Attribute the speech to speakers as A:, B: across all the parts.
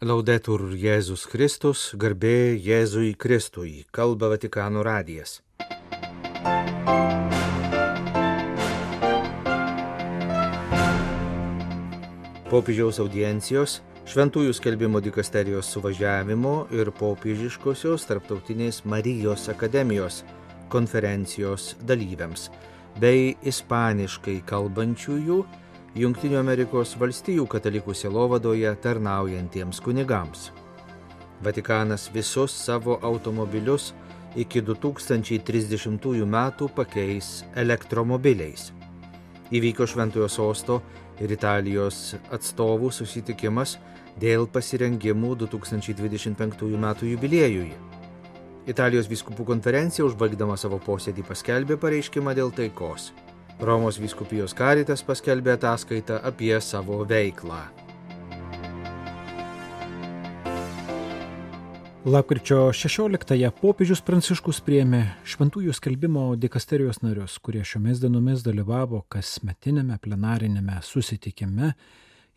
A: Laudetur Jėzus Kristus, garbė Jėzui Kristui, kalba Vatikano radijas. Popiežiaus audiencijos, Šventųjų skelbimo dikasterijos suvažiavimo ir popiežiškosios tarptautinės Marijos akademijos konferencijos dalyviams bei ispaniškai kalbančiųjų Junktinių Amerikos valstijų katalikų sielovadoje tarnaujantiems kunigams. Vatikanas visus savo automobilius iki 2030 metų pakeis elektromobiliais. Įvyko Šventojo sosto ir Italijos atstovų susitikimas dėl pasirengimų 2025 metų jubiliejui. Italijos viskupų konferencija užbaigdama savo posėdį paskelbė pareiškimą dėl taikos. Romos viskupijos karitas paskelbė ataskaitą apie savo veiklą.
B: Lapkričio 16-ąją popiežius Pranciškus priėmė šventųjų skelbimo dikasterijos narius, kurie šiomis dienomis dalyvavo kasmetinėme plenarinėme susitikime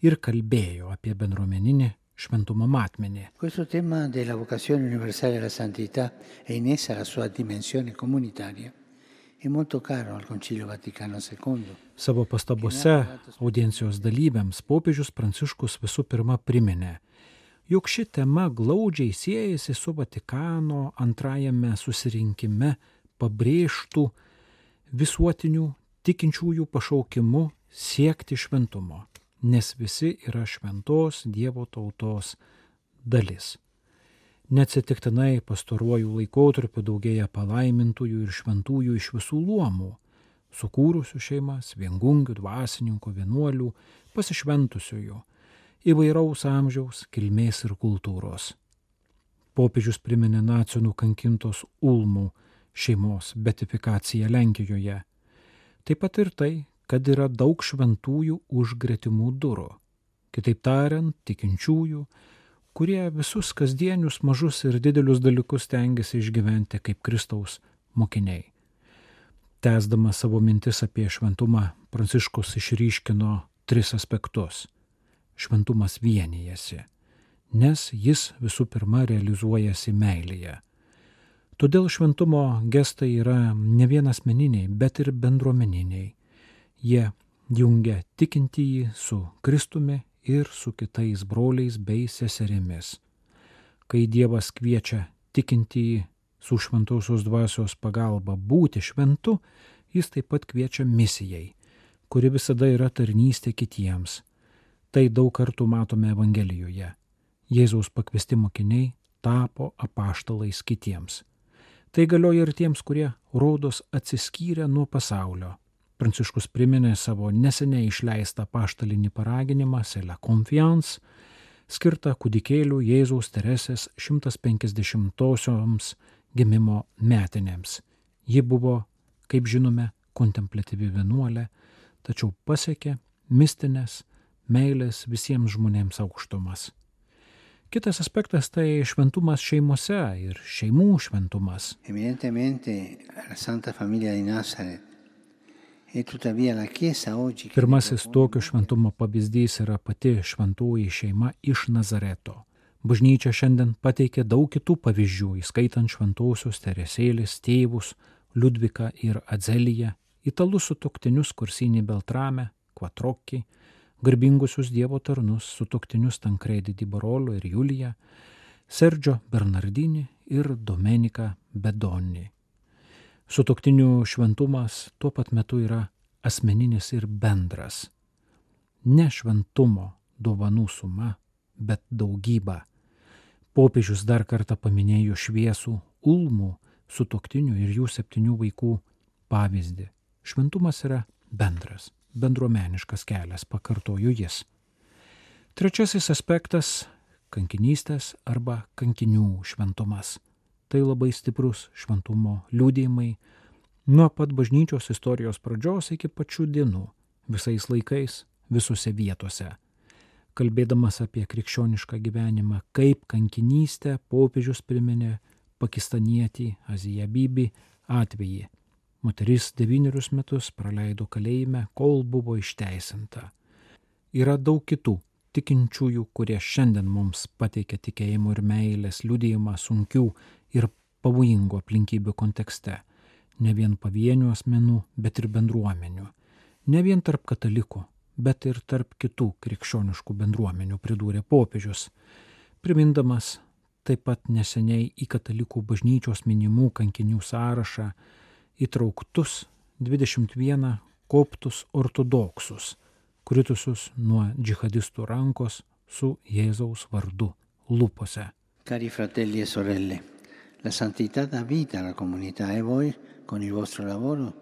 B: ir kalbėjo apie bendruomeninį šventumo matmenį.
C: Questo tema della vocazione universale alla santità e in essa la sua dimensione comunitaria
B: Savo pastabose audiencijos dalyviams popiežius Pranciškus visų pirma priminė, jog ši tema glaudžiai siejasi su Vatikano antrajame susirinkime pabrėžtų visuotinių tikinčiųjų pašaukimu siekti šventumo, nes visi yra šventos Dievo tautos dalis. Neatsitiktinai pastaruoju laikotarpiu daugėja palaimintųjų ir šventųjų iš visų luomų - sukūrusių šeimas, viengungių, dvasininkų, vienuolių, pasišventusiųjų įvairaus amžiaus, kilmės ir kultūros. Popiežius priminė nacijų nukankintos Ulmų šeimos betifikaciją Lenkijoje. Taip pat ir tai, kad yra daug šventųjų už gretimų durų. Kitaip tariant, tikinčiųjų, kurie visus kasdienius mažus ir didelius dalykus tengiasi išgyventi kaip Kristaus mokiniai. Tęsdama savo mintis apie šventumą, Pranciškus išryškino tris aspektus šventumas vienijasi, nes jis visų pirma realizuojasi meilėje. Todėl šventumo gestai yra ne vien asmeniniai, bet ir bendruomeniniai. Jie jungia tikintįjį su Kristumi ir su kitais broliais bei seserimis. Kai Dievas kviečia tikintįjį su šventosios dvasios pagalba būti šventu, jis taip pat kviečia misijai, kuri visada yra tarnystė kitiems Tai daug kartų matome Evangelijoje. Jėzaus pakviesti mokiniai tapo apaštalais kitiems. Tai galioja ir tiems, kurie rodos atsiskyrė nuo pasaulio. Pranciškus priminė savo neseniai išleistą paštalinį paraginimą Sela Confiance, skirtą kūdikėlių Jėzaus Teresės 150-osioms gimimo metinėms. Ji buvo, kaip žinome, kontemplatyvi vienuolė, tačiau pasiekė mistinės meilės visiems žmonėms aukštumas. Kitas aspektas tai šventumas šeimose ir šeimų šventumas.
C: Evidentemente la Santa Famiglia di Nazareth e tuttavia la Chiesa oggi
B: Pirmasis tokio šventumo pavyzdys yra pati šventoji šeima iš Nazareto. Bažnyčia šiandien pateikė daug kitų pavyzdžių, įskaitant šventosios Teresėlės tėvus, Liudviką ir Adzeliją, italus sutoktinius Kursinį Beltramę, Kvatrokį, garbingusius Dievo tarnus, sutoktinius Tankredį Dibarolo ir Juliją, Serdžio Bernardinį ir Domeniką Bedonį. Sutoktinių šventumas tuo pat metu yra asmeninis ir bendras. Ne šventumo dovanų suma, bet daugybė. Popiežius dar kartą paminėjo šviesų Ulmų sutoktinių ir jų septynių vaikų pavyzdį. Šventumas yra bendras bendruomeniškas kelias, pakartoju jis. Trečiasis aspektas - kankinystės arba kankinių šventumas. Tai labai stiprus šventumo liūdėjimai nuo pat bažnyčios istorijos pradžios iki pačių dienų, visais laikais, visose vietose. Kalbėdamas apie krikščionišką gyvenimą kaip kankinystę, popiežius priminė pakistanietį Aziją Bibi atvejį Moteris devynerius metus praleido kalėjime, kol buvo išteisinta. Yra daug kitų tikinčiųjų, kurie šiandien mums pateikia tikėjimo ir meilės liudijimą sunkių ir pavojingų aplinkybių kontekste. Ne vien pavienių asmenų, bet ir bendruomenių. Ne vien tarp katalikų, bet ir tarp kitų krikščioniškų bendruomenių, pridūrė popiežius, primindamas taip pat neseniai į katalikų bažnyčios minimų kankinių sąrašą įtrauktus 21 koptus ortodoksus, kritusius nuo džihadistų rankos su Jėzaus vardu lūpose.
C: Cari fratelli e sorelle, la santità dà vita alla comunità e voi con il vostro lavoro.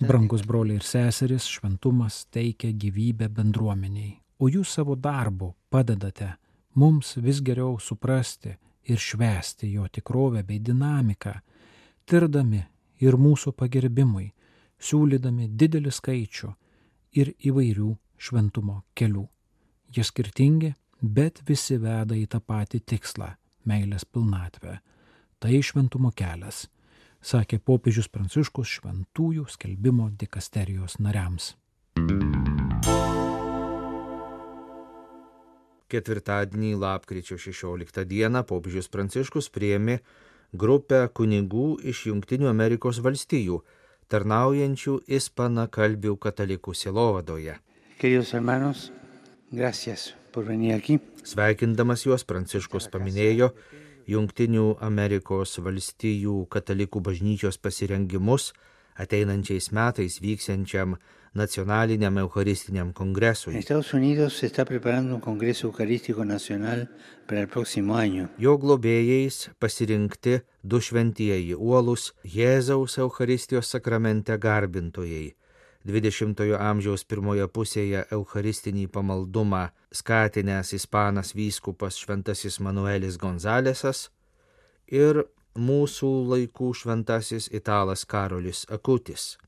B: Brangus broliai ir seserys, šventumas teikia gyvybę bendruomeniai, o jūs savo darbu padedate mums vis geriau suprasti ir švesti jo tikrovę bei dinamiką, tirdami ir mūsų pagerbimui, siūlydami didelį skaičių ir įvairių šventumo kelių. Jie skirtingi, bet visi veda į tą patį tikslą - meilės pilnatvę. Tai šventumo kelias, sakė popiežius Pranciškus šventųjų skelbimo dikasterijos nariams.
A: Ketvirtadienį, lapkričio 16 dieną, popiežius Pranciškus priemi grupę kunigų iš Junktinių Amerikos valstijų, tarnaujančių ispanakalbių katalikų silovadoje.
C: Queridos hermanos, gracias por venir aquí.
A: Sveikindamas juos, Pranciškus paminėjo Junktinių Amerikos valstijų katalikų bažnyčios pasirengimus ateinančiais metais vyksiančiam nacionaliniam Eucharistiniam kongresui. Jo globėjais pasirinkti du šventieji uolus Jėzaus Eucharistijos sakramente garbintojai. 20-ojo amžiaus pirmoje pusėje Eucharistinį pamaldumą skatinęs ispanas vyskupas Šventasis Manuelis Gonzalesas ir mūsų laikų šventasis italas Karolis Akutis.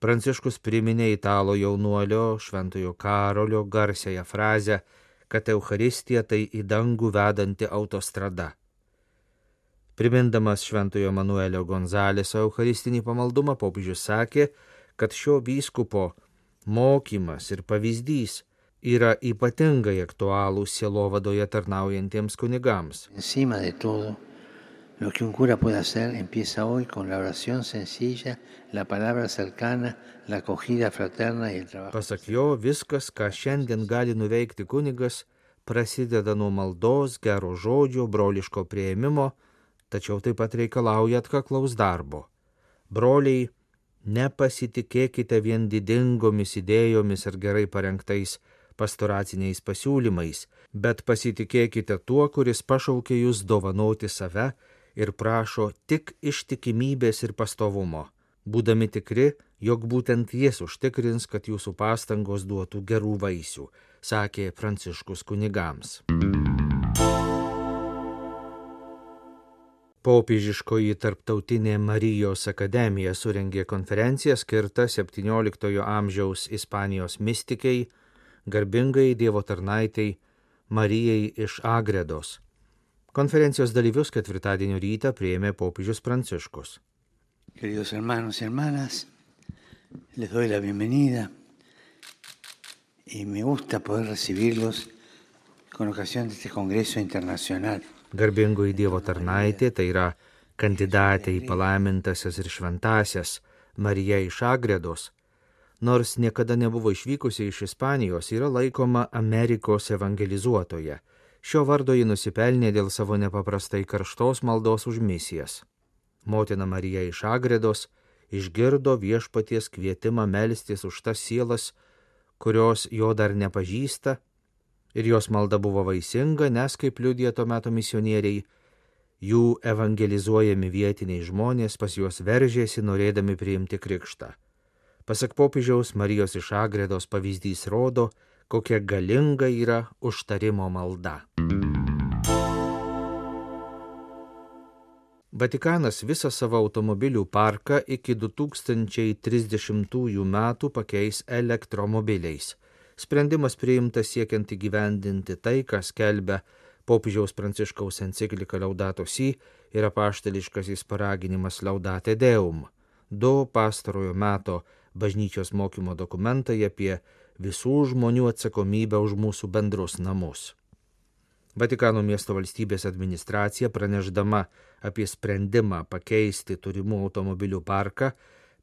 A: Pranciškus priminė italo jaunuolio Šventojo Karolio garsiąją frazę, kad Eucharistija tai į dangų vedanti autostrada. Primindamas Šventojo Manuelio Gonzaleso Eucharistinį pamaldumą, popiežius sakė, kad šio vyskupo mokymas ir pavyzdys yra ypatingai aktualūs sielovadoje tarnaujantiems kunigams.
C: Lo que un cura puede hacer empieza hoy con la oración sencilla, la palabra cercana, la acogida fraterna y el trabajo.
A: Pasak jo, viskas, ką šiandien gali nuveikti kunigas, prasideda nuo maldos, gero žodžio, broliško prieimimo, tačiau taip pat reikalauja atkaklaus darbo. Broliai, nepasitikėkite vien didingomis idėjomis ar gerai parengtais pastoraciniais pasiūlymais, bet pasitikėkite tuo, kuris pašaukė jūs dovanoti save ir prašo tik ištikimybės ir pastovumo, būdami tikri, jog būtent jis užtikrins, kad jūsų pastangos duotų gerų vaisių, sakė Pranciškus kunigams. Popiežiškoji tarptautinė Marijos akademija surengė konferenciją skirtą 17 amžiaus Ispanijos mystikai, garbingai Dievo tarnaitai Marijai iš Agredos. Konferencijos dalyvius ketvirtadienio rytą prieėmė popiežius Pranciškus.
C: Queridos hermanos y hermanas, les doy la bienvenida y me gusta poder recibirlos con ocasión de este Congreso Internacional.
A: Garbingoji Dievo tarnaitė tai yra kandidatė į palaimintasias ir šventasias Marija iš Agredos, nors niekada nebuvo išvykusi iš Ispanijos, yra laikoma Amerikos evangelizuotoje. Šio vardo ji nusipelnė dėl savo nepaprastai karštos maldos už misijas. Motina Marija iš Agredos išgirdo viešpaties kvietimą melstis už tas sielas, kurios jo dar nepažįsta, ir jos malda buvo vaisinga, nes, kaip liudija to meto misionieriai, jų evangelizuojami vietiniai žmonės pas juos veržėsi norėdami priimti krikštą. Pasak popiežiaus Marijos iš Agredos pavyzdys rodo, kokia galinga yra užtarimo malda. Vatikanas visą savo automobilių parką iki 2030 metų pakeis elektromobiliais. Sprendimas priimtas siekiant įgyvendinti tai, kas kelbia popiežiaus pranciškaus enciklika Laudato Si ir apaštališkasis paraginimas Laudate Deum. Du pastarojo meto bažnyčios mokymo dokumentai apie visų žmonių atsakomybę už mūsų bendrus namus. Vatikano miesto valstybės administracija praneždama apie sprendimą pakeisti turimų automobilių parką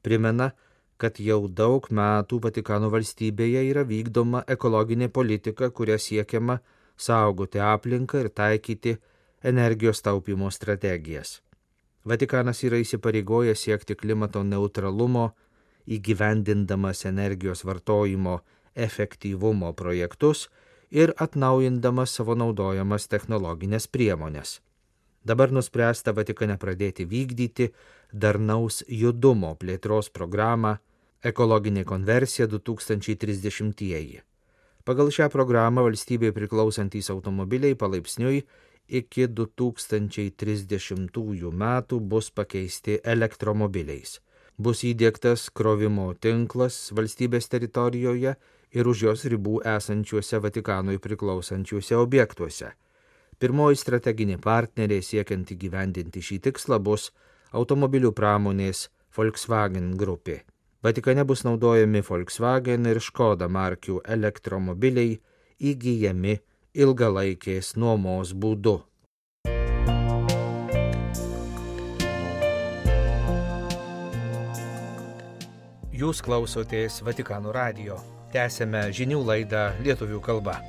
A: primena, kad jau daug metų Vatikano valstybėje yra vykdoma ekologinė politika, kuria siekiama saugoti aplinką ir taikyti energijos taupimo strategijas. Vatikanas yra įsipareigojęs siekti klimato neutralumo, įgyvendindamas energijos vartojimo efektyvumo projektus ir atnaujindamas savo naudojamas technologinės priemonės. Dabar nuspręsta Vatikane pradėti vykdyti darnaus judumo plėtros programą Ekologinė konversija 2030-ieji. Pagal šią programą valstybėje priklausantys automobiliai palaipsniui iki 2030 metų bus pakeisti elektromobiliais. Bus įdėktas krovimo tinklas valstybės teritorijoje ir už jos ribų esančiuose Vatikanui priklausančiuose objektuose. Pirmoji strateginė partnerė siekiant įgyvendinti šį tikslą bus automobilių pramonės Volkswagen grupė. Vatikane bus naudojami Volkswagen ir Škoda markių elektromobiliai įgyjami ilgalaikės nuomos būdu. Jūs klausotės Vatikano radio. Tęsėme žinių laidą lietuvių kalba.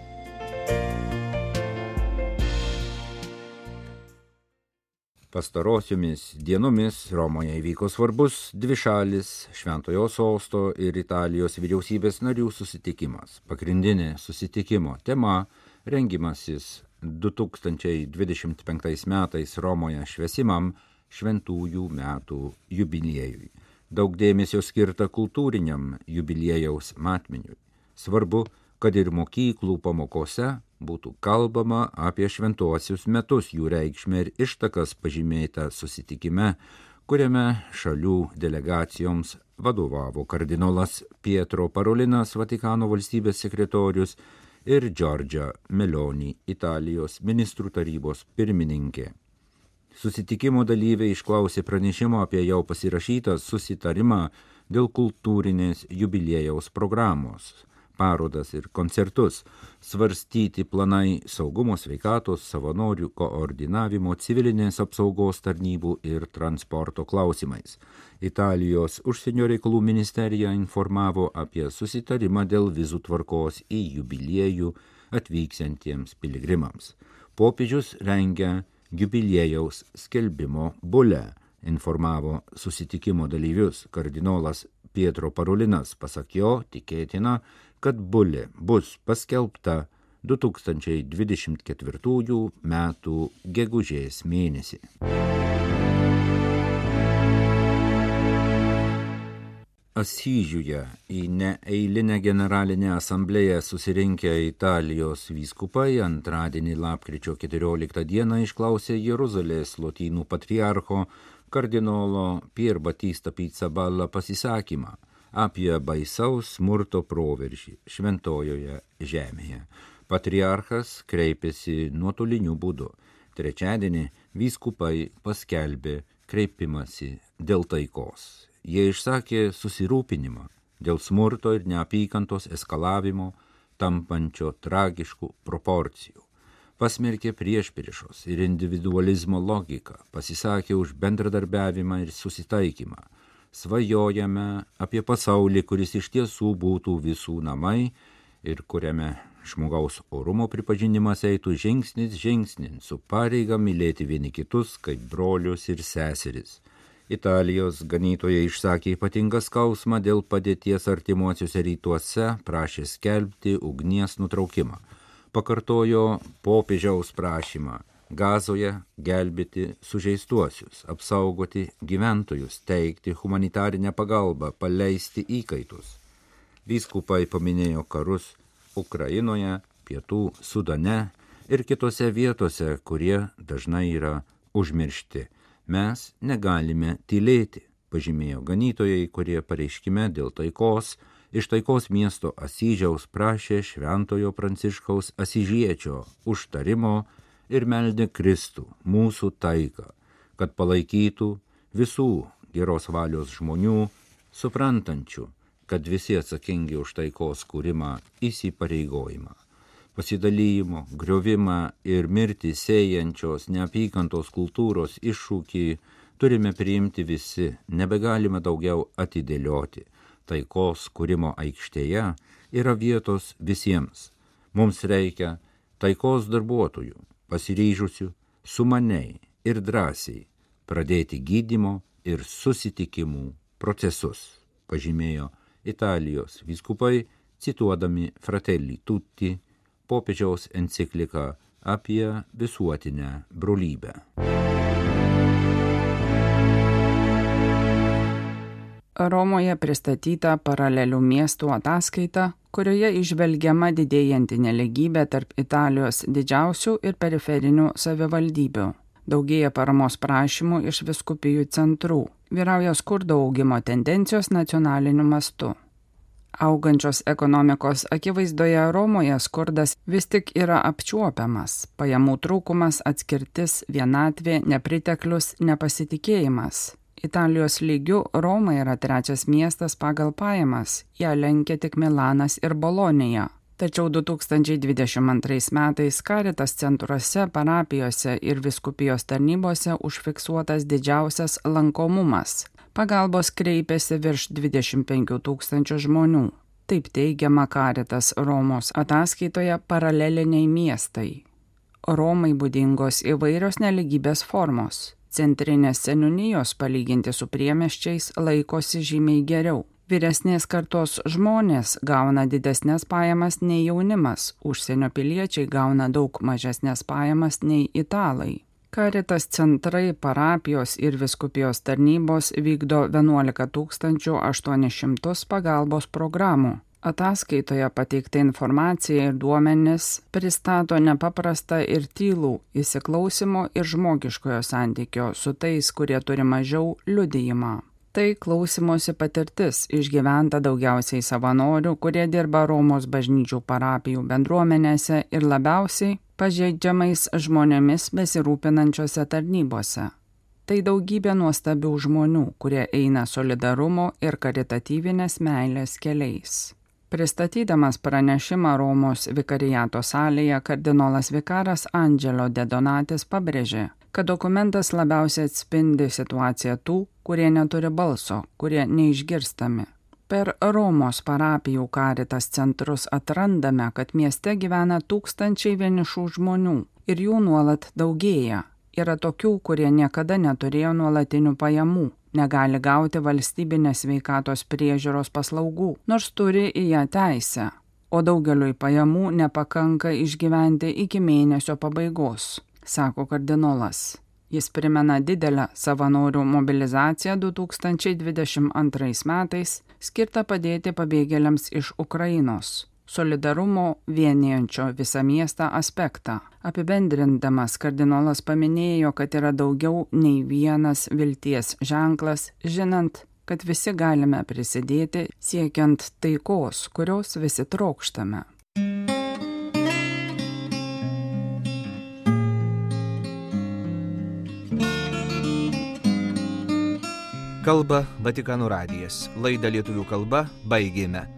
D: Pastarosiomis dienomis Romoje įvyko svarbus dvišalis Šventojo sosto ir Italijos vyriausybės narių susitikimas. Pagrindinė susitikimo tema - rengimasis 2025 metais Romoje švesimam šventųjų metų jubiliejui. Daug dėmesio skirta kultūriniam jubiliejaus matmeniui. Svarbu, kad ir mokyklų pamokose būtų kalbama apie šventuosius metus, jų reikšmę ir ištakas pažymėta susitikime, kuriame šalių delegacijoms vadovavo kardinolas Pietro Parolinas, Vatikano valstybės sekretorius ir Džordžia Meloni, Italijos ministrų tarybos pirmininkė. Susitikimo dalyviai išklausė pranešimo apie jau pasirašytą susitarimą dėl kultūrinės jubiliejaus programos parodas ir koncertus, svarstyti planai saugumo sveikatos, savanorių koordinavimo, civilinės apsaugos tarnybų ir transporto klausimais. Italijos užsienio reikalų ministerija informavo apie susitarimą dėl vizų tvarkos į jubiliejų atvyksiantiems piligrimams. Popiežius rengia jubiliejaus skelbimo bulę, informavo susitikimo dalyvius kardinolas Pietro Parulinas, pasak jo, tikėtina, kad bulė bus paskelbta 2024 metų gegužės mėnesį. Asyžiuje į neeilinę generalinę asamblėją susirinkę Italijos vyskupai antradienį lapkričio 14 dieną išklausė Jeruzalės lotynų patriarcho kardinolo Pier Batista Pizzaballa pasisakymą apie baisaus smurto proveržį šventojoje žemėje. Patriarchas kreipėsi nuotoliniu būdu. Trečiadienį vyskupai paskelbė kreipimasi dėl taikos. Jie išsakė susirūpinimą dėl smurto ir neapykantos eskalavimo, tampančio tragiškų proporcijų. Pasmerkė priešpriešos ir individualizmo logiką, pasisakė už bendradarbiavimą ir susitaikymą svajojame apie pasaulį, kuris iš tiesų būtų visų namai ir kuriame žmogaus orumo pripažinimas eitų žingsnis žingsnin su pareiga mylėti vieni kitus kaip brolius ir seseris. Italijos ganytojai išsakė ypatingą skausmą dėl padėties artimuosiuose rytuose, prašė skelbti ugnies nutraukimą. Pakartojo popiežiaus prašymą Gazoje gelbėti sužeistuosius, apsaugoti gyventojus, teikti humanitarinę pagalbą, paleisti įkaitus. Vyskupai paminėjo karus Ukrainoje, Pietų Sudane ir kitose vietose, kurie dažnai yra užmiršti. Mes negalime tylėti, pažymėjo ganytojai, kurie pareiškime dėl taikos iš taikos miesto Asyžiaus prašė Šventojo Pranciškaus Asyžiečio užtarimo ir meldė Kristų, mūsų taiką, kad palaikytų visų geros valios žmonių, suprantančių, kad visi atsakingi už taikos kūrimą įsipareigojimą. Pasidalymo, griovimą ir mirtį sėjančios neapykantos kultūros iššūkį turime priimti visi, nebegalime daugiau atidėlioti. Taikos kūrimo aikštėje yra vietos visiems. Mums reikia taikos darbuotojų, pasiryžusių, sumaniai ir drąsiai pradėti gydimo ir susitikimų procesus, pažymėjo Italijos vyskupai, cituodami Fratelli Tutti popiežiaus encikliką apie visuotinę brolybę.
E: Romoje pristatyta paralelių miestų ataskaita, kurioje išvelgiama didėjanti neligybė tarp Italijos didžiausių ir periferinių savivaldybių. Daugėja paramos prašymų iš viskupijų centrų. Vyrauja skurdo augimo tendencijos nacionaliniu mastu. Augančios ekonomikos akivaizdoje Romoje skurdas vis tik yra apčiuopiamas. Pajamų trūkumas, atskirtis, vienatvė, nepriteklius, nepasitikėjimas. Italijos lygių Roma yra trečias miestas pagal pajamas, ją lenkia tik Milanas ir Bolonija. Tačiau 2022 metais Karitas centruose, parapijose ir viskupijos tarnybose užfiksuotas didžiausias lankomumas. Pagalbos kreipėsi virš 25 tūkstančių žmonių. Taip teigiama Karitas Romos ataskaitoje paraleliniai miestai. Romai būdingos įvairios neligybės formos Centrinės seniūnijos palyginti su priemeščiais laikosi žymiai geriau. Vyresnės kartos žmonės gauna didesnės pajamas nei jaunimas, užsienio piliečiai gauna daug mažesnės pajamas nei italai. Karitas centrai, parapijos ir viskupijos tarnybos vykdo 11 800 pagalbos programų. Ataskaitoje pateikta informacija ir duomenis pristato nepaprastą ir tylų įsiklausimo ir žmogiškojo santykio su tais, kurie turi mažiau liudijimą. Tai klausimosi patirtis išgyventa daugiausiai savanorių, kurie dirba Romos bažnyčių parapijų bendruomenėse ir labiausiai pažeidžiamais žmonėmis besirūpinančiose tarnybose. Tai daugybė nuostabių žmonių, kurie eina solidarumo ir karitatyvinės meilės keliais. Pristatydamas pranešimą Romos vikariato salėje, kardinolas vikaras Andželo de Donatis pabrėžė, kad dokumentas labiausiai atspindi situaciją tų, kurie neturi balso, kurie neišgirstami. Per Romos parapijų karitas centrus atrandame, kad mieste gyvena tūkstančiai vienišų žmonių ir jų nuolat daugėja. Yra tokių, kurie niekada neturėjo nuolatinių pajamų, negali gauti valstybinės sveikatos priežiūros paslaugų, nors turi į ją teisę, o daugeliui pajamų nepakanka išgyventi iki mėnesio pabaigos, sako kardinolas. Jis primena didelę savanorių mobilizaciją 2022 metais skirtą padėti pabėgėliams iš Ukrainos solidarumo vienijančio visą miestą aspektą. Apibendrindamas kardinolas paminėjo, kad yra daugiau nei vienas vilties ženklas, žinant, kad visi galime prisidėti siekiant taikos, kurios visi trokštame.
A: Kalba Vatikano radijas. Laidą lietuvių kalba baigėme.